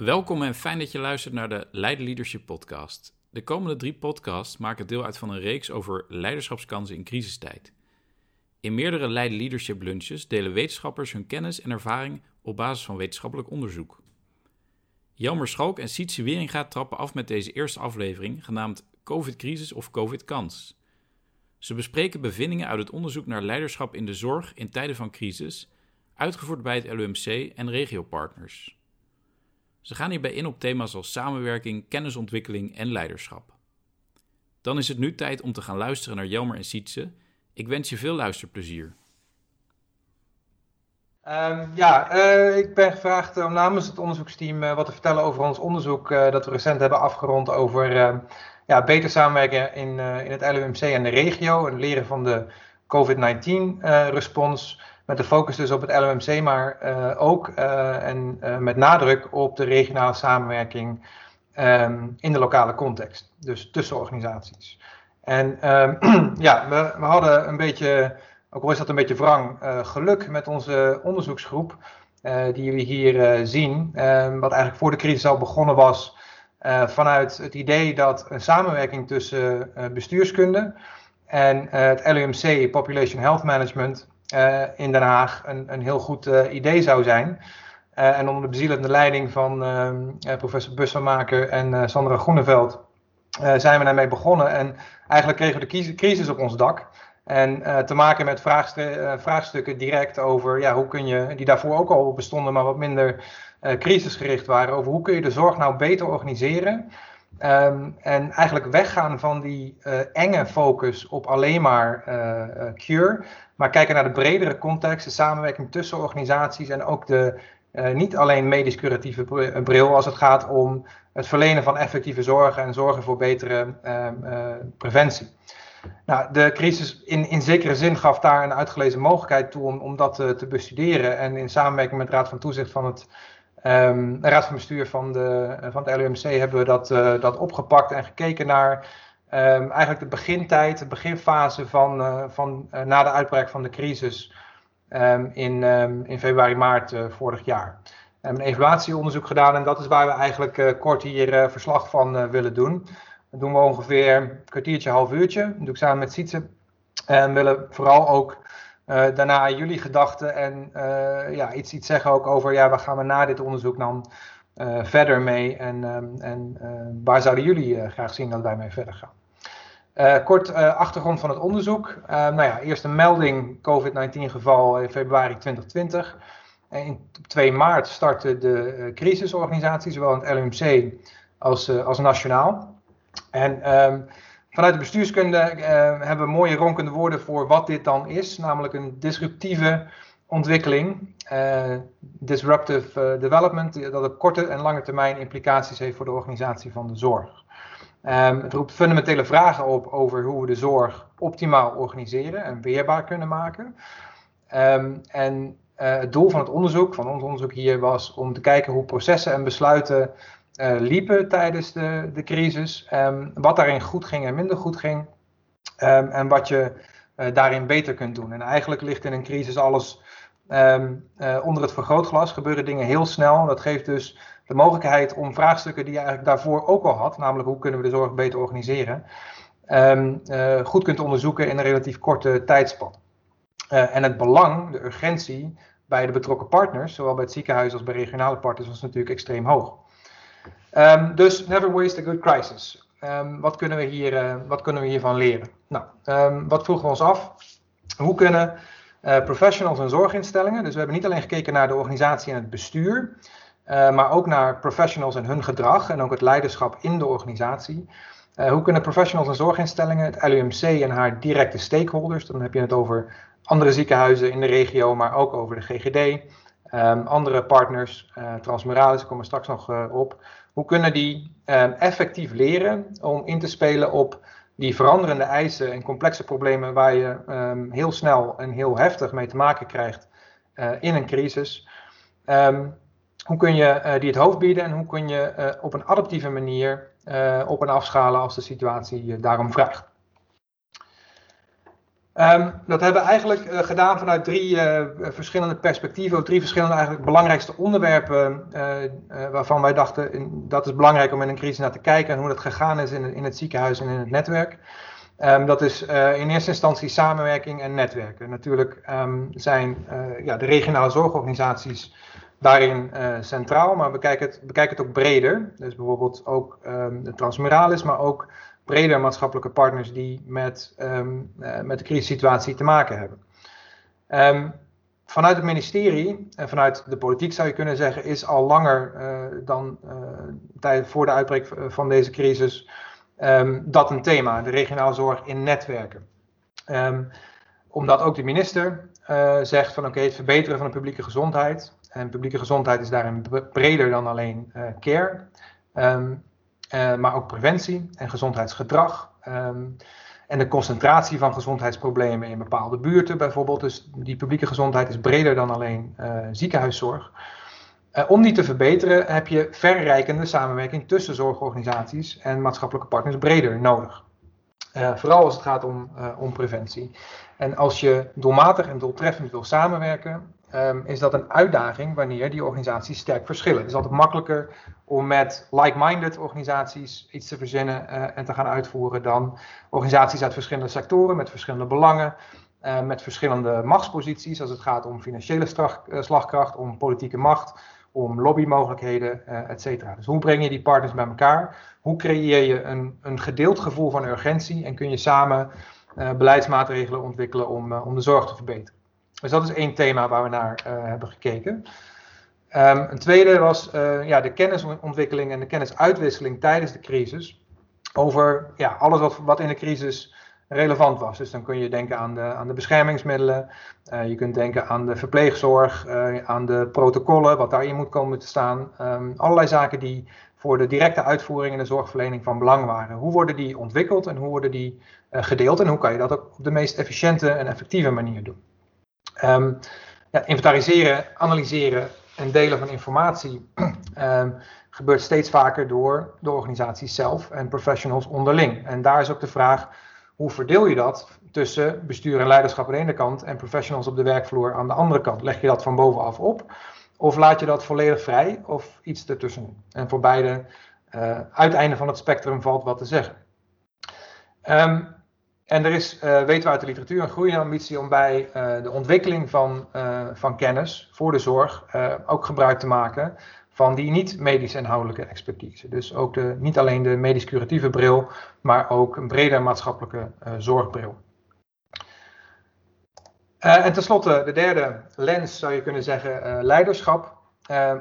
Welkom en fijn dat je luistert naar de Leiden Leadership Podcast. De komende drie podcasts maken deel uit van een reeks over leiderschapskansen in crisistijd. In meerdere Leiden Leadership lunches delen wetenschappers hun kennis en ervaring op basis van wetenschappelijk onderzoek. Jelmer Schalk en Sietse Weringa trappen af met deze eerste aflevering, genaamd COVID-crisis of COVID-kans. Ze bespreken bevindingen uit het onderzoek naar leiderschap in de zorg in tijden van crisis, uitgevoerd bij het LUMC en regiopartners. Ze gaan hierbij in op thema's als samenwerking, kennisontwikkeling en leiderschap. Dan is het nu tijd om te gaan luisteren naar Jelmer en Sietse. Ik wens je veel luisterplezier. Um, ja, uh, ik ben gevraagd om namens het onderzoeksteam uh, wat te vertellen over ons onderzoek dat we recent hebben afgerond over ehm, ja, beter samenwerken in, in het LUMC en de regio en leren van de COVID-19-respons. Met de focus dus op het LUMC, maar ook en met nadruk op de regionale samenwerking um, in de lokale context, dus tussen organisaties. En ja, we, we hadden een beetje ook al is dat een beetje wrang, geluk met onze onderzoeksgroep, die jullie hier zien. wat eigenlijk voor de crisis al begonnen was vanuit het idee dat een samenwerking tussen bestuurskunde en het LUMC, Population Health Management, in Den Haag een, een heel goed idee zou zijn. en onder de bezielende leiding van professor Busselmaker en Sandra Groeneveld zijn we daarmee begonnen. En eigenlijk kregen we de crisis op ons dak. En te maken met vraagstukken direct over ja, hoe kun je, die daarvoor ook al bestonden, maar wat minder crisisgericht waren, over hoe kun je de zorg nou beter organiseren. Um, en eigenlijk weggaan van die enge focus op alleen maar cure, maar kijken naar de bredere context, de samenwerking tussen organisaties en ook de niet alleen medisch curatieve bril als het gaat om het verlenen van effectieve zorg en zorgen voor betere ehm, preventie. Nou, de crisis in, in zekere zin gaf daar een uitgelezen mogelijkheid toe om, om dat te bestuderen. En in samenwerking met de Raad van Toezicht van het um, Raad van Bestuur van, de, van het LUMC hebben we dat, uh, dat opgepakt en gekeken naar um, eigenlijk de begintijd, de beginfase van, uh, van uh, na de uitbraak van de crisis um, in, in februari, maart vorig jaar. We hebben een evaluatieonderzoek gedaan en dat is waar we eigenlijk kort hier verslag van willen doen. Dat doen we ongeveer een kwartiertje, half uurtje. Dat doe ik samen met Sietse. En willen vooral ook daarna jullie gedachten en uh, ja, iets, iets zeggen ook over ja, waar gaan we na dit onderzoek dan uh, verder mee en, um, en waar zouden jullie graag zien dat wij mee verder gaan. kort achtergrond van het onderzoek. nou ja, eerst een melding COVID-19 geval in februari 2020. En in, op 2 maart startte de crisisorganisatie, zowel in het LUMC als, als nationaal. En um, vanuit de bestuurskunde uh, hebben we mooie ronkende woorden voor wat dit dan is, namelijk een disruptieve ontwikkeling, uh, disruptive uh, development, dat op korte en lange termijn implicaties heeft voor de organisatie van de zorg. Um, het roept fundamentele vragen op over hoe we de zorg optimaal organiseren en weerbaar kunnen maken. Um, en het doel van het onderzoek, van ons onderzoek hier, was om te kijken hoe processen en besluiten liepen tijdens de, de crisis. Um, wat daarin goed ging en minder goed ging. Um, en wat je uh, daarin beter kunt doen. En eigenlijk ligt in een crisis alles um, uh, onder het vergrootglas. Gebeuren dingen heel snel. Dat geeft dus de mogelijkheid om vraagstukken die je eigenlijk daarvoor ook al had. Namelijk hoe kunnen we de zorg beter organiseren. goed kunt onderzoeken in een relatief korte tijdspan. en het belang, de urgentie bij de betrokken partners, zowel bij het ziekenhuis als bij regionale partners, was natuurlijk extreem hoog. Um, dus never waste a good crisis. Um, wat, kunnen we hier, uh, wat kunnen we hiervan leren? Nou, um, wat vroegen we ons af? Hoe kunnen uh, professionals en zorginstellingen, dus we hebben niet alleen gekeken naar de organisatie en het bestuur, uh, maar ook naar professionals en hun gedrag en ook het leiderschap in de organisatie. hoe kunnen professionals en zorginstellingen, het LUMC en haar directe stakeholders, dan heb je het over andere ziekenhuizen in de regio, maar ook over de GGD, andere partners, Transmuralis, komen straks nog op, hoe kunnen die um, effectief leren om in te spelen op die veranderende eisen en complexe problemen waar je um, heel snel en heel heftig mee te maken krijgt uh, in een crisis? Hoe kun je die het hoofd bieden en hoe kun je op een adaptieve manier op en afschalen als de situatie daarom vraagt? Um, dat hebben we eigenlijk uh, gedaan vanuit drie uh, verschillende perspectieven, drie verschillende eigenlijk belangrijkste onderwerpen uh, waarvan wij dachten dat is belangrijk om in een crisis naar te kijken en hoe dat gegaan is in, in het ziekenhuis en in het netwerk. Um, dat is in eerste instantie samenwerking en netwerken. Natuurlijk um, zijn ja, de regionale zorgorganisaties daarin centraal, maar we kijken het, bekijken het ook breder. Dus bijvoorbeeld ook de Transmuralis, maar ook breder maatschappelijke partners die met, um, uh, met de crisissituatie te maken hebben. Um, vanuit het ministerie en vanuit de politiek zou je kunnen zeggen, is al langer uh, dan uh, tijd voor de uitbraak van deze crisis um, dat een thema, de regionale zorg in netwerken. omdat ook de minister zegt van oké, het verbeteren van de publieke gezondheid. En publieke gezondheid is daarin breder dan alleen care. Uh, maar ook preventie en gezondheidsgedrag. Um, en de concentratie van gezondheidsproblemen in bepaalde buurten bijvoorbeeld. Dus die publieke gezondheid is breder dan alleen uh, ziekenhuiszorg. Uh, om die te verbeteren heb je verrijkende samenwerking tussen zorgorganisaties en maatschappelijke partners breder nodig. vooral als het gaat om, om preventie. En als je doelmatig en doeltreffend wil samenwerken, um, is dat een uitdaging wanneer die organisaties sterk verschillen. Het is altijd makkelijker om met like-minded organisaties iets te verzinnen uh, en te gaan uitvoeren dan organisaties uit verschillende sectoren met verschillende belangen, uh, met verschillende machtsposities als het gaat om financiële uh, slagkracht, om politieke macht, om lobbymogelijkheden, et cetera. Dus hoe breng je die partners bij elkaar? Hoe creëer je een, een gedeeld gevoel van urgentie en kun je samen beleidsmaatregelen ontwikkelen om, om de zorg te verbeteren? Dus dat is één thema waar we naar uh, hebben gekeken. Um, een tweede was uh, ja, de kennisontwikkeling en de kennisuitwisseling tijdens de crisis. Over ja, alles wat, wat in de crisis relevant was. Dus dan kun je denken aan de, aan de beschermingsmiddelen. Uh, je kunt denken aan de verpleegzorg, aan de protocollen, wat daarin moet komen te staan. Um, allerlei zaken die voor de directe uitvoering en de zorgverlening van belang waren. Hoe worden die ontwikkeld en hoe worden die gedeeld en hoe kan je dat ook op de meest efficiënte en effectieve manier doen? Um, inventariseren, analyseren en delen van informatie um, gebeurt steeds vaker door de organisaties zelf en professionals onderling. En daar is ook de vraag, hoe verdeel je dat tussen bestuur en leiderschap aan de ene kant en professionals op de werkvloer aan de andere kant? Leg je dat van bovenaf op of laat je dat volledig vrij of iets ertussen? En voor beide uh, uiteinden van het spectrum valt wat te zeggen. Um, en er is, uh, weten we uit de literatuur, een groeiende ambitie om bij uh, de ontwikkeling van, uh, van kennis voor de zorg ook gebruik te maken van die niet-medisch inhoudelijke expertise. Dus ook de, niet alleen de medisch-curatieve bril, maar ook een breder maatschappelijke zorgbril. en tenslotte, de derde lens zou je kunnen zeggen, leiderschap.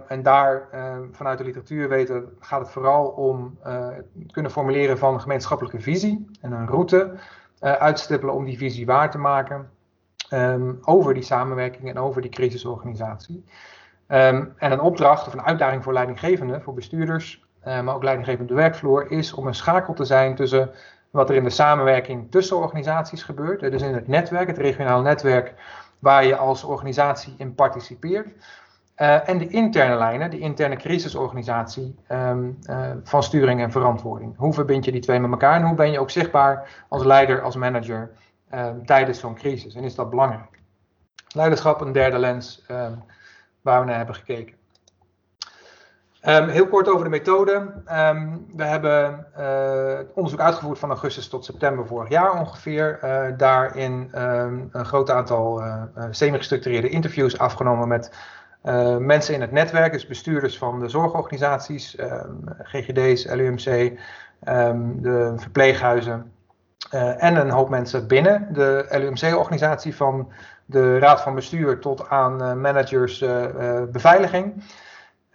en daar, vanuit de literatuur weten, gaat het vooral om het kunnen formuleren van een gemeenschappelijke visie en een route uitstippelen om die visie waar te maken um, over die samenwerking en over die crisisorganisatie. Um, en een opdracht of een uitdaging voor leidinggevenden, voor bestuurders, uh, maar ook leidinggevenden de werkvloer, is om een schakel te zijn tussen wat er in de samenwerking tussen organisaties gebeurt, dus in het netwerk, het regionaal netwerk, waar je als organisatie in participeert. Uh, en de interne lijnen, de interne crisisorganisatie um, uh, van sturing en verantwoording. Hoe verbind je die twee met elkaar en hoe ben je ook zichtbaar als leider, als manager um, tijdens zo'n crisis? En is dat belangrijk? Leiderschap, een derde lens um, waar we naar hebben gekeken. heel kort over de methode. we hebben uh, onderzoek uitgevoerd van augustus tot september vorig jaar ongeveer. daarin een groot aantal semi-gestructureerde interviews afgenomen met uh, mensen in het netwerk, dus bestuurders van de zorgorganisaties, um, GGD's, LUMC, um, ehm, de verpleeghuizen uh, en een hoop mensen binnen de LUMC-organisatie van de raad van bestuur tot aan uh, managers beveiliging.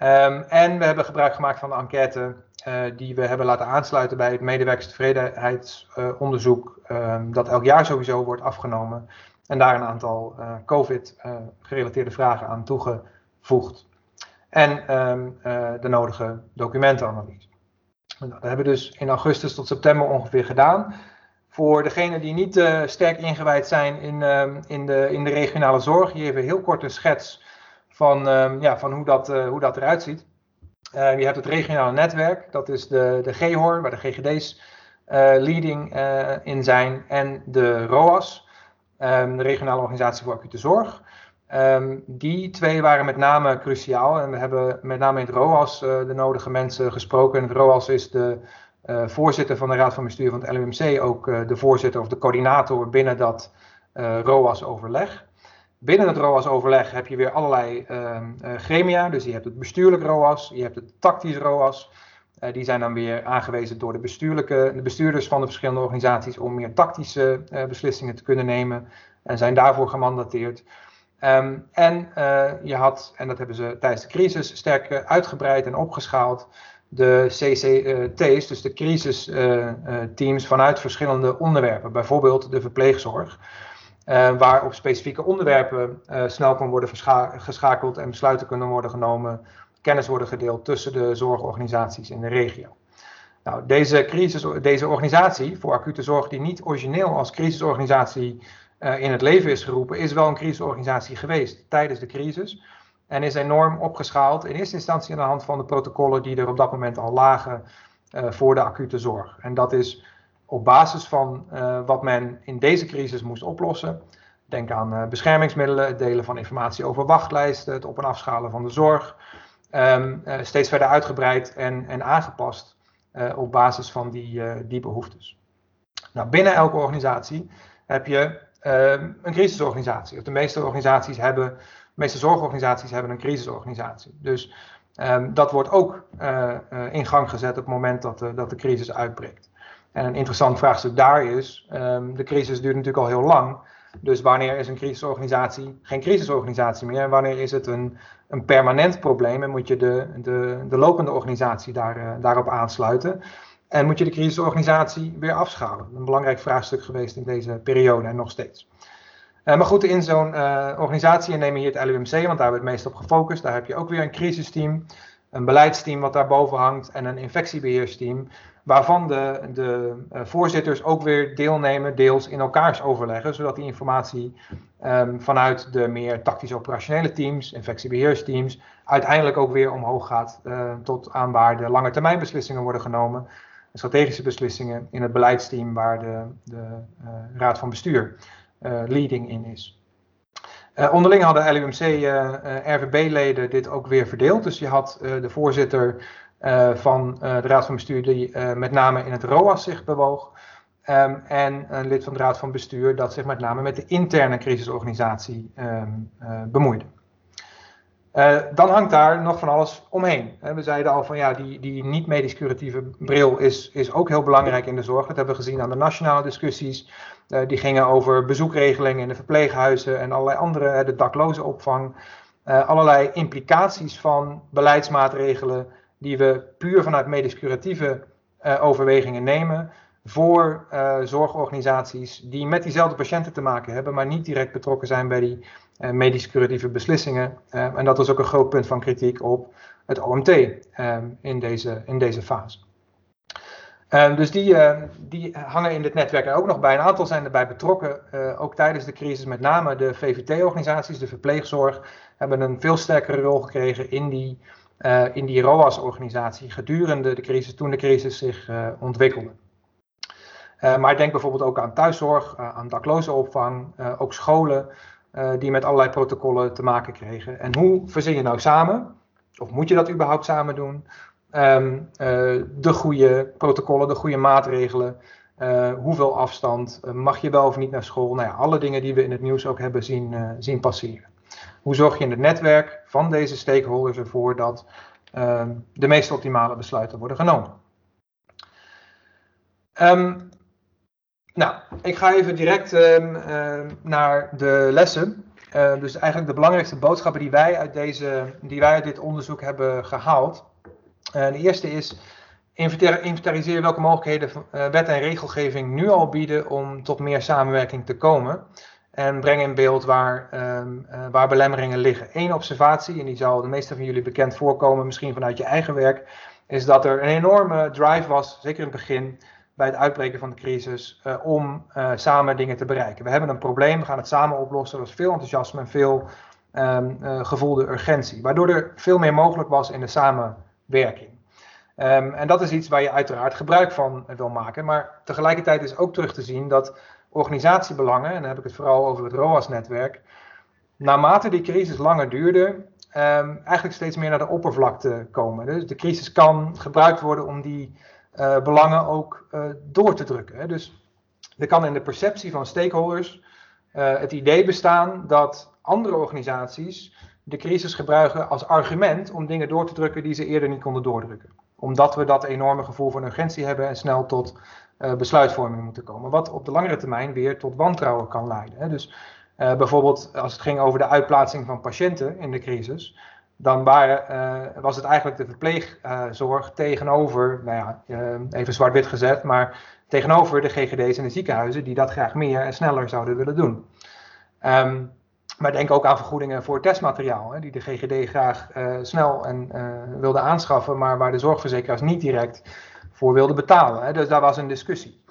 Um, en we hebben gebruik gemaakt van de enquête die we hebben laten aansluiten bij het medewerkerstevredenheidsonderzoek dat elk jaar sowieso wordt afgenomen. En daar een aantal COVID-gerelateerde vragen aan toegevoegd voegt. En um, uh, de nodige documentenanalyse. Nou, dat hebben we dus in augustus tot september ongeveer gedaan. Voor degenen die niet uh, sterk ingewijd zijn in, um, in, de, in de regionale zorg, hier even heel kort een schets van, um, ja, van hoe, dat, uh, hoe dat eruit ziet. je hebt het regionale netwerk, dat is de, de GHOR, waar de GGD's leading in zijn, en de ROAS. de regionale organisatie voor acute zorg. Um, die twee waren met name cruciaal en we hebben met name in het ROAS uh, de nodige mensen gesproken. En het ROAS is de uh, voorzitter van de Raad van Bestuur van het LUMC, ook uh, de voorzitter of de coördinator binnen dat ROAS-overleg. Binnen het ROAS-overleg heb je weer allerlei ehm, gremia, dus je hebt het bestuurlijk ROAS, je hebt het tactisch ROAS. die zijn dan weer aangewezen door de, bestuurlijke, de bestuurders van de verschillende organisaties om meer tactische beslissingen te kunnen nemen en zijn daarvoor gemandateerd. Um, en uh, je had, en dat hebben ze tijdens de crisis sterk uh, uitgebreid en opgeschaald, de CCT's, dus de crisisteams uh, vanuit verschillende onderwerpen, bijvoorbeeld de verpleegzorg, waar op specifieke onderwerpen snel kan worden geschakeld en besluiten kunnen worden genomen, kennis worden gedeeld tussen de zorgorganisaties in de regio. Nou, deze, crisis, deze organisatie voor acute zorg, die niet origineel als crisisorganisatie uh, in het leven is geroepen, is wel een crisisorganisatie geweest tijdens de crisis. En is enorm opgeschaald, in eerste instantie aan de hand van de protocollen die er op dat moment al lagen uh, voor de acute zorg. En dat is op basis van uh, wat men in deze crisis moest oplossen. Denk aan beschermingsmiddelen, het delen van informatie over wachtlijsten, het op- en afschalen van de zorg. Um, steeds verder uitgebreid en, en aangepast op basis van die, die behoeftes. Nou, binnen elke organisatie heb je Ehm, een crisisorganisatie. Of de meeste organisaties hebben, de meeste zorgorganisaties hebben een crisisorganisatie. Dus um, dat wordt ook uh, uh, in gang gezet op het moment dat de, dat de crisis uitbreekt. En een interessant vraagstuk daar is, um, de crisis duurt natuurlijk al heel lang. Dus wanneer is een crisisorganisatie geen crisisorganisatie meer? En wanneer is het een, een permanent probleem en moet je de, de, de lopende organisatie daar, uh, daarop aansluiten? En moet je de crisisorganisatie weer afschalen? Een belangrijk vraagstuk geweest in deze periode en nog steeds. Uh, maar goed, in zo'n uh, organisatie, en neem je hier het LUMC, want daar hebben we het meest op gefocust. Daar heb je ook weer een crisisteam, een beleidsteam wat daarboven hangt en een infectiebeheersteam. Waarvan de, de uh, voorzitters ook weer deelnemen, deels in elkaars overleggen. Zodat die informatie um, vanuit de meer tactisch-operationele teams, infectiebeheersteams, uiteindelijk ook weer omhoog gaat tot aan waar de lange termijn beslissingen worden genomen strategische beslissingen in het beleidsteam waar de, de uh, raad van bestuur uh, leading in is. Uh, onderling hadden LUMC RVB-leden dit ook weer verdeeld. Dus je had de voorzitter van de raad van bestuur die met name in het ROAS zich bewoog. Um, en een lid van de raad van bestuur dat zich met name met de interne crisisorganisatie um, bemoeide. Uh, dan hangt daar nog van alles omheen. we zeiden al van ja, die, die niet-medisch curatieve bril is, is ook heel belangrijk in de zorg. Dat hebben we gezien aan de nationale discussies. Uh, die gingen over bezoekregelingen in de verpleeghuizen en allerlei andere, de dakloze opvang. Uh, allerlei implicaties van beleidsmaatregelen die we puur vanuit medisch curatieve overwegingen nemen voor uh, zorgorganisaties die met diezelfde patiënten te maken hebben, maar niet direct betrokken zijn bij die uh, medisch curatieve beslissingen. Uh, en dat was ook een groot punt van kritiek op het OMT in, deze, in deze fase. dus die, die hangen in dit netwerk er ook nog bij. Een aantal zijn erbij betrokken, ook tijdens de crisis. Met name de VVT-organisaties, de verpleegzorg, hebben een veel sterkere rol gekregen in die, in die ROAS-organisatie gedurende de crisis, toen de crisis zich ontwikkelde. Uh, maar denk bijvoorbeeld ook aan thuiszorg, uh, aan daklozenopvang, uh, ook scholen die met allerlei protocollen te maken kregen. En hoe verzin je nou samen, of moet je dat überhaupt samen doen, um, de goede protocollen, de goede maatregelen, hoeveel afstand, mag je wel of niet naar school, nou ja, alle dingen die we in het nieuws ook hebben zien, zien passeren. Hoe zorg je in het netwerk van deze stakeholders ervoor dat ehm, de meest optimale besluiten worden genomen? Um, nou, ik ga even direct um, uh, naar de lessen. Uh, dus eigenlijk de belangrijkste boodschappen die wij uit, deze, die wij uit dit onderzoek hebben gehaald. Uh, de eerste is, inventariseer welke mogelijkheden eh, wet en regelgeving nu al bieden om tot meer samenwerking te komen. En breng in beeld waar, um, waar belemmeringen liggen. Eén observatie, en die zal de meeste van jullie bekend voorkomen, misschien vanuit je eigen werk, is dat er een enorme drive was, zeker in het begin, bij het uitbreken van de crisis uh, om uh, samen dingen te bereiken. We hebben een probleem, we gaan het samen oplossen. Er was veel enthousiasme en veel um, uh, gevoelde urgentie, waardoor er veel meer mogelijk was in de samenwerking. Um, en dat is iets waar je uiteraard gebruik van wil maken, maar tegelijkertijd is ook terug te zien dat organisatiebelangen, en dan heb ik het vooral over het ROAS-netwerk, naarmate die crisis langer duurde, um, eigenlijk steeds meer naar de oppervlakte komen. Dus de crisis kan gebruikt worden om die uh, belangen ook uh, door te drukken. Hè. Dus er kan in de perceptie van stakeholders uh, het idee bestaan dat andere organisaties de crisis gebruiken als argument om dingen door te drukken die ze eerder niet konden doordrukken. Omdat we dat enorme gevoel van urgentie hebben en snel tot besluitvorming moeten komen. Wat op de langere termijn weer tot wantrouwen kan leiden. Hè. Dus bijvoorbeeld als het ging over de uitplaatsing van patiënten in de crisis. Dan uh, was het eigenlijk de verpleegzorg tegenover, nou ja, even zwart-wit gezet, maar tegenover de GGD's en de ziekenhuizen die dat graag meer en sneller zouden willen doen. Um, maar denk ook aan vergoedingen voor testmateriaal, hè, die de GGD graag uh, snel en wilde aanschaffen, maar waar de zorgverzekeraars niet direct voor wilden betalen. Hè. Dus daar was een discussie.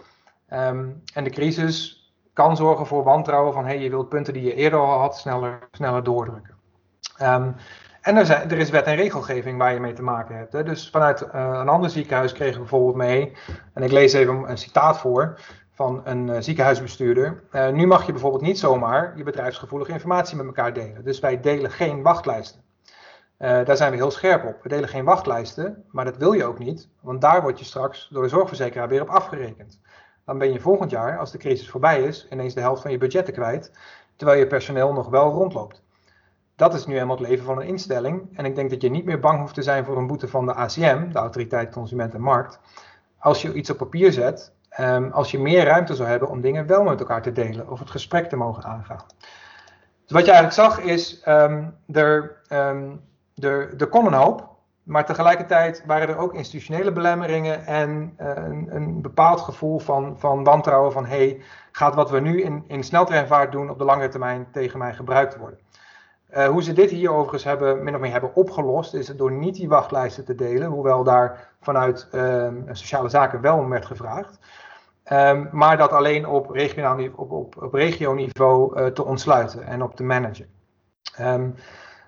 Um, en de crisis kan zorgen voor wantrouwen van hey, je wilt punten die je eerder al had sneller, sneller doordrukken. Um, en er, zijn, er, is wet en regelgeving waar je mee te maken hebt. Hè. Dus vanuit uh, een ander ziekenhuis kregen we bijvoorbeeld mee, en ik lees even een citaat voor van een uh, ziekenhuisbestuurder. Uh, nu mag je bijvoorbeeld niet zomaar je bedrijfsgevoelige informatie met elkaar delen. Dus wij delen geen wachtlijsten. Daar zijn we heel scherp op. We delen geen wachtlijsten, maar dat wil je ook niet, want daar word je straks door de zorgverzekeraar weer op afgerekend. Dan ben je volgend jaar, als de crisis voorbij is, ineens de helft van je budgetten kwijt, terwijl je personeel nog wel rondloopt. Dat is nu helemaal het leven van een instelling. En ik denk dat je niet meer bang hoeft te zijn voor een boete van de ACM, de Autoriteit Consument en Markt. Als je iets op papier zet Um, als je meer ruimte zou hebben om dingen wel met elkaar te delen of het gesprek te mogen aangaan. Dus wat je eigenlijk zag is, er, um, er, kon een hoop, maar tegelijkertijd waren er ook institutionele belemmeringen en uh, een, een, bepaald gevoel van, van wantrouwen van hey, gaat wat we nu in, in sneltreinvaart doen op de lange termijn tegen mij gebruikt worden. Uh, hoe ze dit hier overigens hebben, min of meer hebben opgelost, is door niet die wachtlijsten te delen, hoewel daar vanuit uh, sociale zaken wel om werd gevraagd. Um, maar dat alleen op, regionaal, op, op, op regioniveau uh, te ontsluiten en op te managen. Um,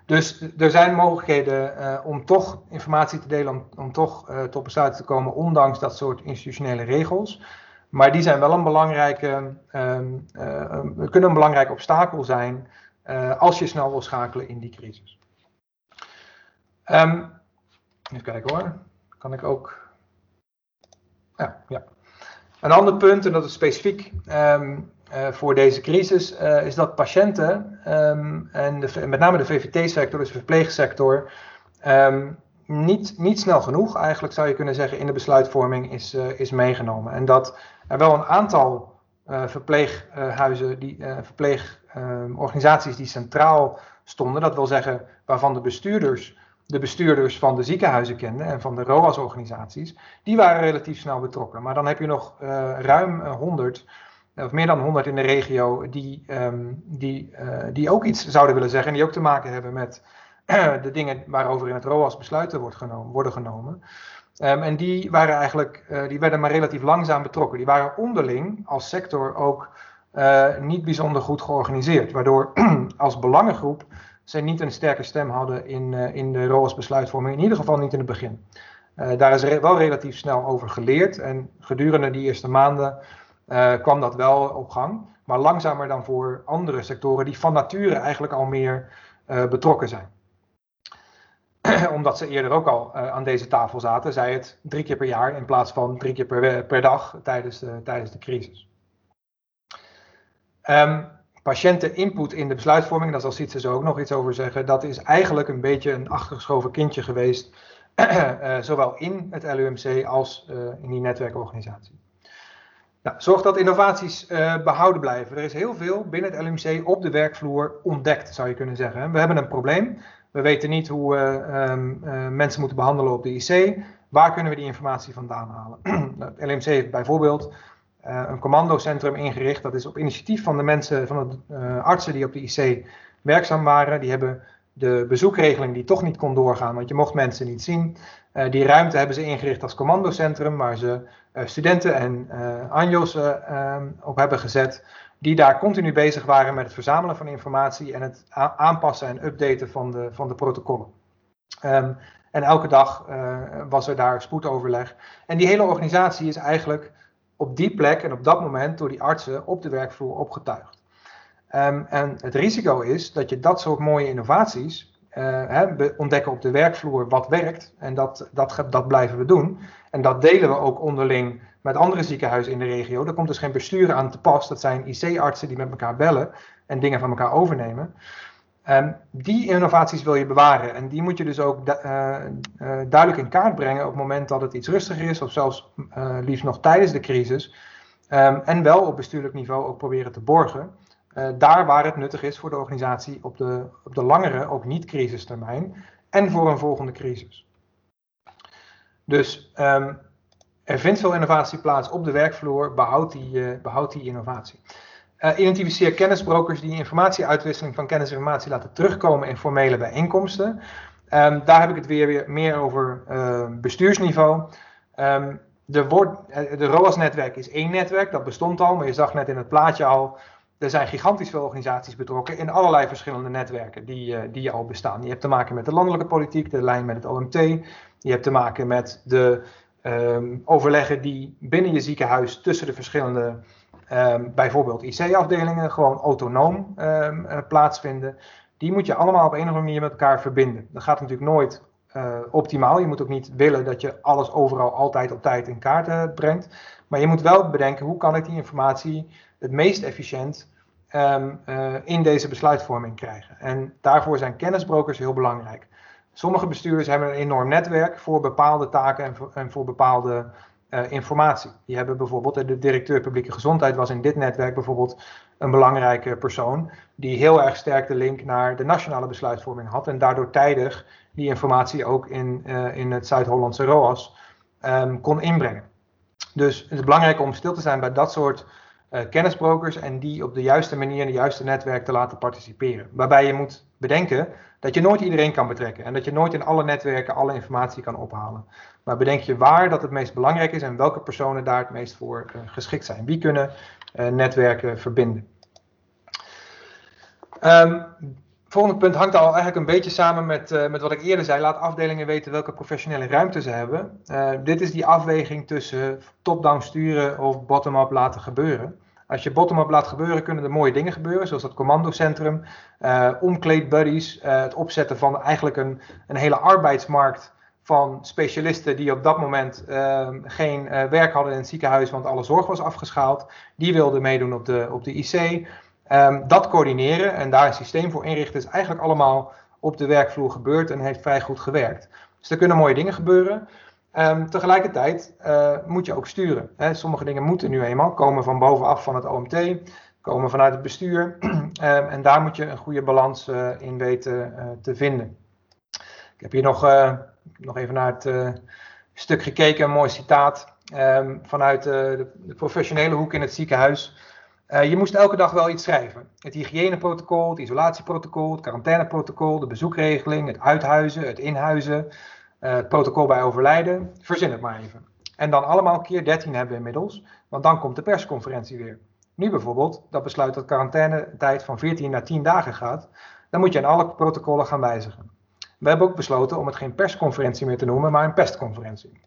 dus er zijn mogelijkheden uh, om toch informatie te delen, om, toch tot besluiten te komen, ondanks dat soort institutionele regels. Maar die zijn wel een belangrijke, kunnen een belangrijk obstakel zijn als je snel wil schakelen in die crisis. even kijken hoor. Kan ik ook. Ja, ja. Een ander punt, en dat is specifiek um, uh, voor deze crisis, uh, is dat patiënten, um, en met name de VVT-sector, dus de verpleegsector, niet, niet snel genoeg, eigenlijk zou je kunnen zeggen, in de besluitvorming is, is meegenomen. En dat er wel een aantal verpleeghuizen, die, verpleegorganisaties die centraal stonden, dat wil zeggen waarvan de bestuurders de bestuurders van de ziekenhuizen kenden en van de ROAS-organisaties, die waren relatief snel betrokken. Maar dan heb je nog uh, ruim 100, of meer dan 100 in de regio, die, um, die, die ook iets zouden willen zeggen en die ook te maken hebben met de dingen waarover in het ROAS besluiten wordt genomen, worden genomen. Um, en die waren eigenlijk, uh, die werden maar relatief langzaam betrokken. Die waren onderling als sector ook niet bijzonder goed georganiseerd, waardoor als belangengroep zij niet een sterke stem hadden in, uh, in de ROAS besluitvorming, in ieder geval niet in het begin. Daar is wel relatief snel over geleerd en gedurende die eerste maanden kwam dat wel op gang, maar langzamer dan voor andere sectoren die van nature eigenlijk al meer betrokken zijn. Omdat ze eerder ook al aan deze tafel zaten, zij het drie keer per jaar in plaats van drie keer per, per dag tijdens de, tijdens de crisis. Um, patiënteninput in de besluitvorming, daar zal Sietse zo ook nog iets over zeggen, dat is eigenlijk een beetje een achtergeschoven kindje geweest, uh, zowel in het LUMC als in die netwerkorganisatie. Nou, zorg dat innovaties behouden blijven. Er is heel veel binnen het LUMC op de werkvloer ontdekt, zou je kunnen zeggen. We hebben een probleem. We weten niet hoe we um, mensen moeten behandelen op de IC. Waar kunnen we die informatie vandaan halen? Nou, het LUMC heeft bijvoorbeeld uh, een commandocentrum ingericht. Dat is op initiatief van de mensen, van de artsen die op de IC werkzaam waren. Die hebben de bezoekregeling die toch niet kon doorgaan, want je mocht mensen niet zien. Die ruimte hebben ze ingericht als commandocentrum, waar ze studenten en anjo's op hebben gezet. Die daar continu bezig waren met het verzamelen van informatie en het aanpassen en updaten van de, van de protocollen. Um, en elke dag was er daar spoedoverleg. En die hele organisatie is eigenlijk op die plek en op dat moment door die artsen op de werkvloer opgetuigd. Ehm, en het risico is dat je dat soort mooie innovaties uh, ontdekken op de werkvloer wat werkt. En dat, dat, dat blijven we doen. En dat delen we ook onderling met andere ziekenhuizen in de regio. Daar komt dus geen bestuur aan te pas. Dat zijn IC-artsen die met elkaar bellen en dingen van elkaar overnemen. Um, die innovaties wil je bewaren en die moet je dus ook uh, uh, duidelijk in kaart brengen op het moment dat het iets rustiger is, of zelfs uh, liefst nog tijdens de crisis. Um, en wel op bestuurlijk niveau ook proberen te borgen. Daar waar het nuttig is voor de organisatie op de, op de langere, ook niet-crisistermijn en voor een volgende crisis. Dus um, er vindt veel innovatie plaats op de werkvloer, behoud die, behoud die innovatie. Uh, identificeer kennisbrokers die informatieuitwisseling van kennis en informatie laten terugkomen in formele bijeenkomsten. Um, daar heb ik het weer, weer meer over bestuursniveau. Um, de, de ROAS-netwerk is één netwerk, dat bestond al, maar je zag net in het plaatje al, er zijn gigantisch veel organisaties betrokken in allerlei verschillende netwerken die, uh, die al bestaan. Je hebt te maken met de landelijke politiek, de lijn met het OMT, je hebt te maken met de um, overleggen die binnen je ziekenhuis tussen de verschillende um, bijvoorbeeld IC-afdelingen gewoon autonoom um, uh, plaatsvinden. Die moet je allemaal op een of andere manier met elkaar verbinden. Dat gaat natuurlijk nooit uh, optimaal. Je moet ook niet willen dat je alles overal altijd op tijd in kaart brengt. Maar je moet wel bedenken hoe kan ik die informatie het meest efficiënt um, in deze besluitvorming krijgen. En daarvoor zijn kennisbrokers heel belangrijk. Sommige bestuurders hebben een enorm netwerk voor bepaalde taken en voor, bepaalde uh, informatie. Die hebben bijvoorbeeld, de directeur publieke gezondheid was in dit netwerk bijvoorbeeld een belangrijke persoon, die heel erg sterk de link naar de nationale besluitvorming had en daardoor tijdig die informatie ook in, in het Zuid-Hollandse ROAS um, kon inbrengen. Dus het is belangrijk om stil te zijn bij dat soort kennisbrokers en die op de juiste manier in de juiste netwerk te laten participeren. Waarbij je moet bedenken dat je nooit iedereen kan betrekken en dat je nooit in alle netwerken alle informatie kan ophalen. Maar bedenk je waar dat het meest belangrijk is en welke personen daar het meest voor uh, geschikt zijn. Wie kunnen uh, netwerken verbinden? Um, volgende punt hangt al eigenlijk een beetje samen met, uh, met wat ik eerder zei. Laat afdelingen weten welke professionele ruimte ze hebben. dit is die afweging tussen top-down sturen of bottom-up laten gebeuren. Als je bottom-up laat gebeuren, kunnen er mooie dingen gebeuren, zoals dat commandocentrum, uh, omkleedbuddies, het opzetten van eigenlijk een, een hele arbeidsmarkt van specialisten die op dat moment uh, geen werk hadden in het ziekenhuis, want alle zorg was afgeschaald. Die wilden meedoen op de, op de IC. Ehm, dat coördineren en daar een systeem voor inrichten is eigenlijk allemaal op de werkvloer gebeurd en heeft vrij goed gewerkt. Dus er kunnen mooie dingen gebeuren. Um, tegelijkertijd uh, moet je ook sturen. Hè. Sommige dingen moeten nu eenmaal komen van bovenaf van het OMT, komen vanuit het bestuur. um, en daar moet je een goede balans uh, in weten uh, te vinden. Ik heb hier nog, nog even naar het stuk gekeken, een mooi citaat vanuit de, professionele hoek in het ziekenhuis. Je moest elke dag wel iets schrijven. Het hygiëneprotocol, het isolatieprotocol, het quarantaineprotocol, de bezoekregeling, het uithuizen, het inhuizen uh, het protocol bij overlijden, verzin het maar even. En dan allemaal keer 13 hebben we inmiddels, want dan komt de persconferentie weer. Nu bijvoorbeeld, dat besluit dat quarantainetijd van 14 naar 10 dagen gaat, dan moet je aan alle protocollen gaan wijzigen. We hebben ook besloten om het geen persconferentie meer te noemen, maar een pestconferentie.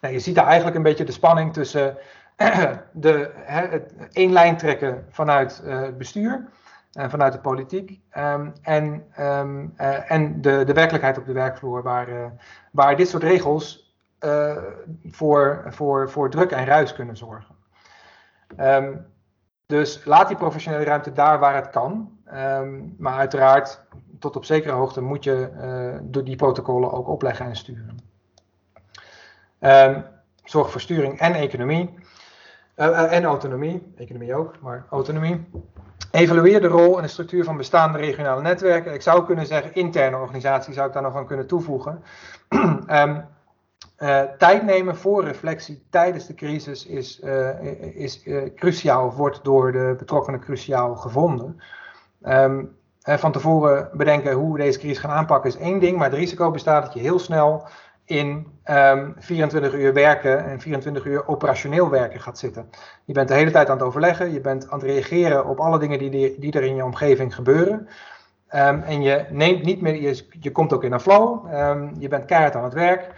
Nou, je ziet daar eigenlijk een beetje de spanning tussen de, het één lijn trekken vanuit uh, het bestuur en vanuit de politiek. Um, en um, uh, en de, de werkelijkheid op de werkvloer, waar, uh, waar dit soort regels voor, voor, voor druk en ruis kunnen zorgen. Um, dus laat die professionele ruimte daar waar het kan. maar uiteraard, tot op zekere hoogte moet je door die protocollen ook opleggen en sturen. zorg voor sturing en economie. En autonomie, economie ook, maar autonomie. Evalueer de rol en de structuur van bestaande regionale netwerken. Ik zou kunnen zeggen, interne organisatie zou ik daar nog aan kunnen toevoegen. um, uh, tijd nemen voor reflectie tijdens de crisis is, is cruciaal, wordt door de betrokkenen cruciaal gevonden. Um, van tevoren bedenken hoe we deze crisis gaan aanpakken is één ding, maar het risico bestaat dat je heel snel in um, ehm, 24 uur werken en 24 uur operationeel werken gaat zitten. Je bent de hele tijd aan het overleggen, je bent aan het reageren op alle dingen die, die er in je omgeving gebeuren. Um, en je neemt niet meer, je, komt ook in een flow, um, je bent keihard aan het werk.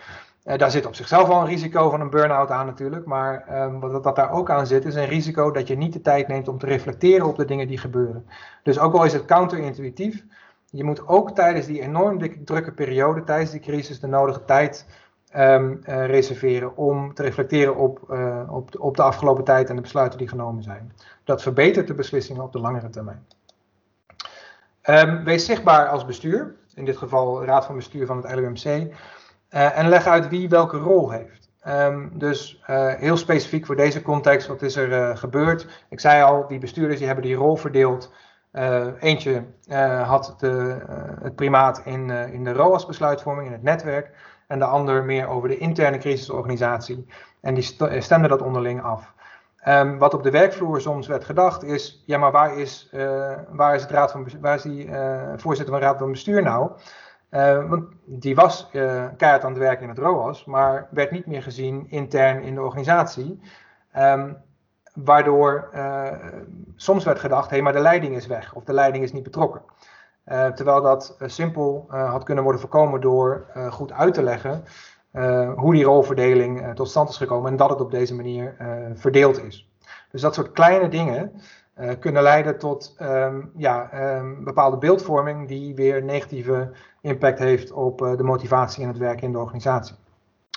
daar zit op zichzelf al een risico van een burn-out aan natuurlijk, maar ehm, wat dat daar ook aan zit, is een risico dat je niet de tijd neemt om te reflecteren op de dingen die gebeuren. Dus ook al is het counterintuïtief, je moet ook tijdens die enorm drukke periode, tijdens die crisis, de nodige tijd um, reserveren om te reflecteren op, uh, op, de, op de afgelopen tijd en de besluiten die genomen zijn. Dat verbetert de beslissingen op de langere termijn. Um, wees zichtbaar als bestuur, in dit geval Raad van Bestuur van het LUMC, eh, en leg uit wie welke rol heeft. Um, dus heel specifiek voor deze context, wat is er gebeurd? Ik zei al, die bestuurders die hebben die rol verdeeld. Uh, eentje had de, het primaat in, in de ROAS-besluitvorming, in het netwerk en de ander meer over de interne crisisorganisatie. En die stemden dat onderling af. Um, wat op de werkvloer soms werd gedacht is, ja maar waar is, waar is, het raad van, waar is die voorzitter van de raad van bestuur nou? Want die was keihard aan het werken in het ROAS, maar werd niet meer gezien intern in de organisatie. Um, waardoor soms werd gedacht, hé hey, maar de leiding is weg of de leiding is niet betrokken. Uh, terwijl dat uh, simpel had kunnen worden voorkomen door goed uit te leggen hoe die rolverdeling tot stand is gekomen en dat het op deze manier verdeeld is. Dus dat soort kleine dingen kunnen leiden tot um, ja, um, bepaalde beeldvorming die weer negatieve impact heeft op de motivatie en het werken in de organisatie.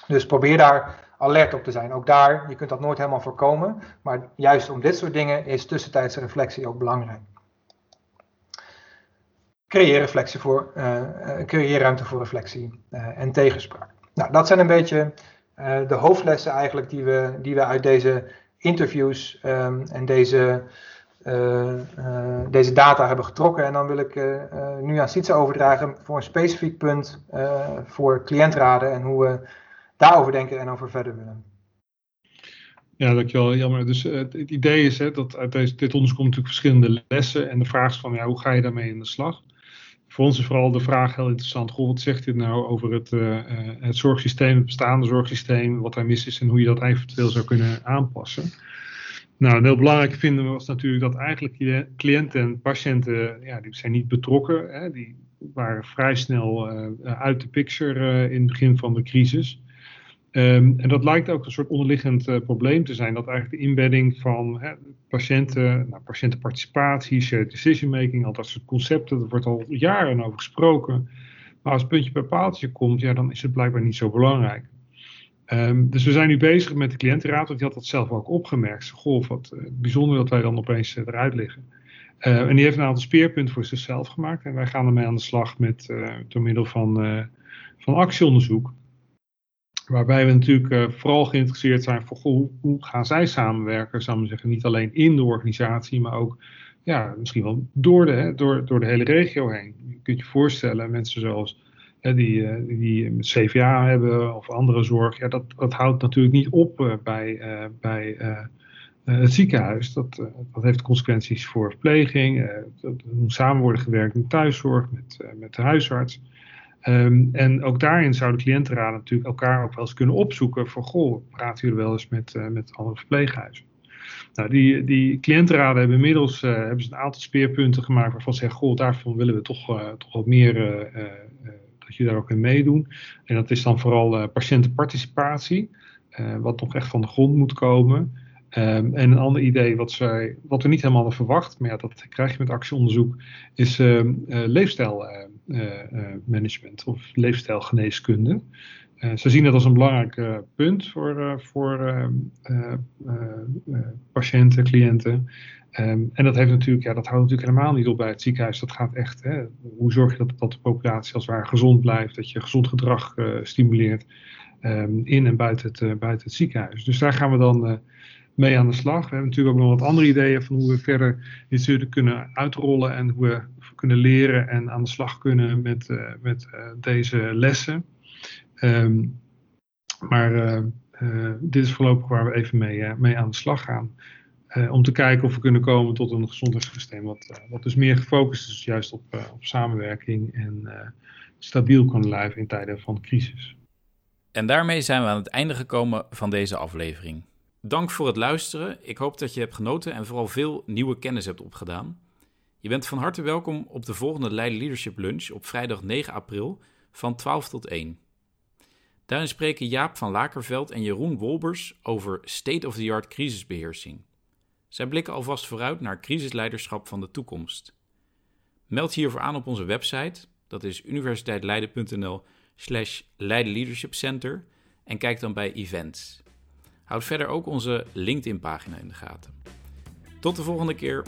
Dus probeer daar alert op te zijn. Ook daar, je kunt dat nooit helemaal voorkomen, maar juist om dit soort dingen is tussentijdse reflectie ook belangrijk creëer, reflectie voor, uh, creëer ruimte voor reflectie uh, en tegenspraak. Nou, dat zijn een beetje de hoofdlessen eigenlijk die we, die we uit deze interviews um, en deze, deze data hebben getrokken. En dan wil ik nu aan Sietse overdragen voor een specifiek punt voor cliëntraden en hoe we daarover denken en over verder willen. Ja, dankjewel. Jammer. Dus het, het idee is hè, dat uit deze, dit onderzoek komt natuurlijk verschillende lessen. En de vraag is van ja, hoe ga je daarmee in de slag? voor ons is vooral de vraag heel interessant. Goh, wat zegt dit nou over het, uh, het zorgsysteem, het bestaande zorgsysteem, wat daar mis is en hoe je dat eventueel zou kunnen aanpassen? Nou, heel belangrijk vinden we was natuurlijk dat eigenlijk cliënten en patiënten, ja, die zijn niet betrokken. Hè, die waren vrij snel uit de picture in het begin van de crisis. Um, en dat lijkt ook een soort onderliggend uh, probleem te zijn, dat eigenlijk de inbedding van patiënten, nou, patiëntenparticipatie, shared decision making, al dat soort concepten, daar wordt al jaren over gesproken. Maar als het puntje bij paaltje komt, ja, dan is het blijkbaar niet zo belangrijk. Um, dus we zijn nu bezig met de cliëntenraad, want die had dat zelf ook opgemerkt. Goh, wat uh, bijzonder dat wij dan opeens uh, eruit liggen. en die heeft een aantal speerpunten voor zichzelf gemaakt. En wij gaan ermee aan de slag met, door middel van, van actieonderzoek. Waarbij we natuurlijk uh, vooral geïnteresseerd zijn voor hoe gaan zij samenwerken, zou ik zeggen, niet alleen in de organisatie, maar ook ja, misschien wel door de, door, door de hele regio heen. Je kunt je voorstellen, mensen zoals die, uh, die CVA hebben of andere zorg, ja, dat, dat houdt natuurlijk niet op uh, bij, bij het ziekenhuis. Dat, dat heeft consequenties voor verpleging, er moet samen worden gewerkt met thuiszorg, met, met de huisarts. Um, en ook daarin zouden cliëntenraden natuurlijk elkaar ook wel eens kunnen opzoeken voor, goh, praten jullie wel eens met, uh, met andere verpleeghuizen? Nou, die, die cliëntenraden hebben inmiddels uh, hebben ze een aantal speerpunten gemaakt waarvan ze zeggen, goh, daarvan willen we toch, uh, toch wat meer, dat je daar ook in meedoen. En dat is dan vooral patiëntenparticipatie, wat nog echt van de grond moet komen. Um, en een ander idee wat, zij, wat we niet helemaal hadden verwacht, maar ja, dat krijg je met actieonderzoek, is uh, uh, leefstijlmanagement of leefstijlgeneeskunde. ze zien dat als een belangrijk punt voor, voor ehm, patiënten, cliënten. En dat, heeft natuurlijk, ja, dat houdt natuurlijk helemaal niet op bij het ziekenhuis. Dat gaat echt, hè, hoe zorg je dat, dat de populatie als het ware gezond blijft, dat je gezond gedrag stimuleert in en buiten het, buiten het ziekenhuis. Dus daar gaan we dan mee aan de slag. We hebben natuurlijk ook nog wat andere ideeën van hoe we verder dit zullen kunnen uitrollen en hoe we kunnen leren en aan de slag kunnen met, uh, met uh, deze lessen. Um, maar uh, dit is voorlopig waar we even mee, mee aan de slag gaan. om te kijken of we kunnen komen tot een gezondheidssysteem wat, wat dus meer gefocust is juist op, op samenwerking en stabiel kan blijven in tijden van crisis. En daarmee zijn we aan het einde gekomen van deze aflevering. Dank voor het luisteren. Ik hoop dat je hebt genoten en vooral veel nieuwe kennis hebt opgedaan. Je bent van harte welkom op de volgende Leiden Leadership Lunch op vrijdag 9 april van 12 tot 1. Daarin spreken Jaap van Lakerveld en Jeroen Wolbers over state-of-the-art crisisbeheersing. Zij blikken alvast vooruit naar crisisleiderschap van de toekomst. Meld hiervoor aan op onze website, dat is universiteitleiden.nl slash Leiden Center en kijk dan bij events. Houd verder ook onze LinkedIn pagina in de gaten. Tot de volgende keer.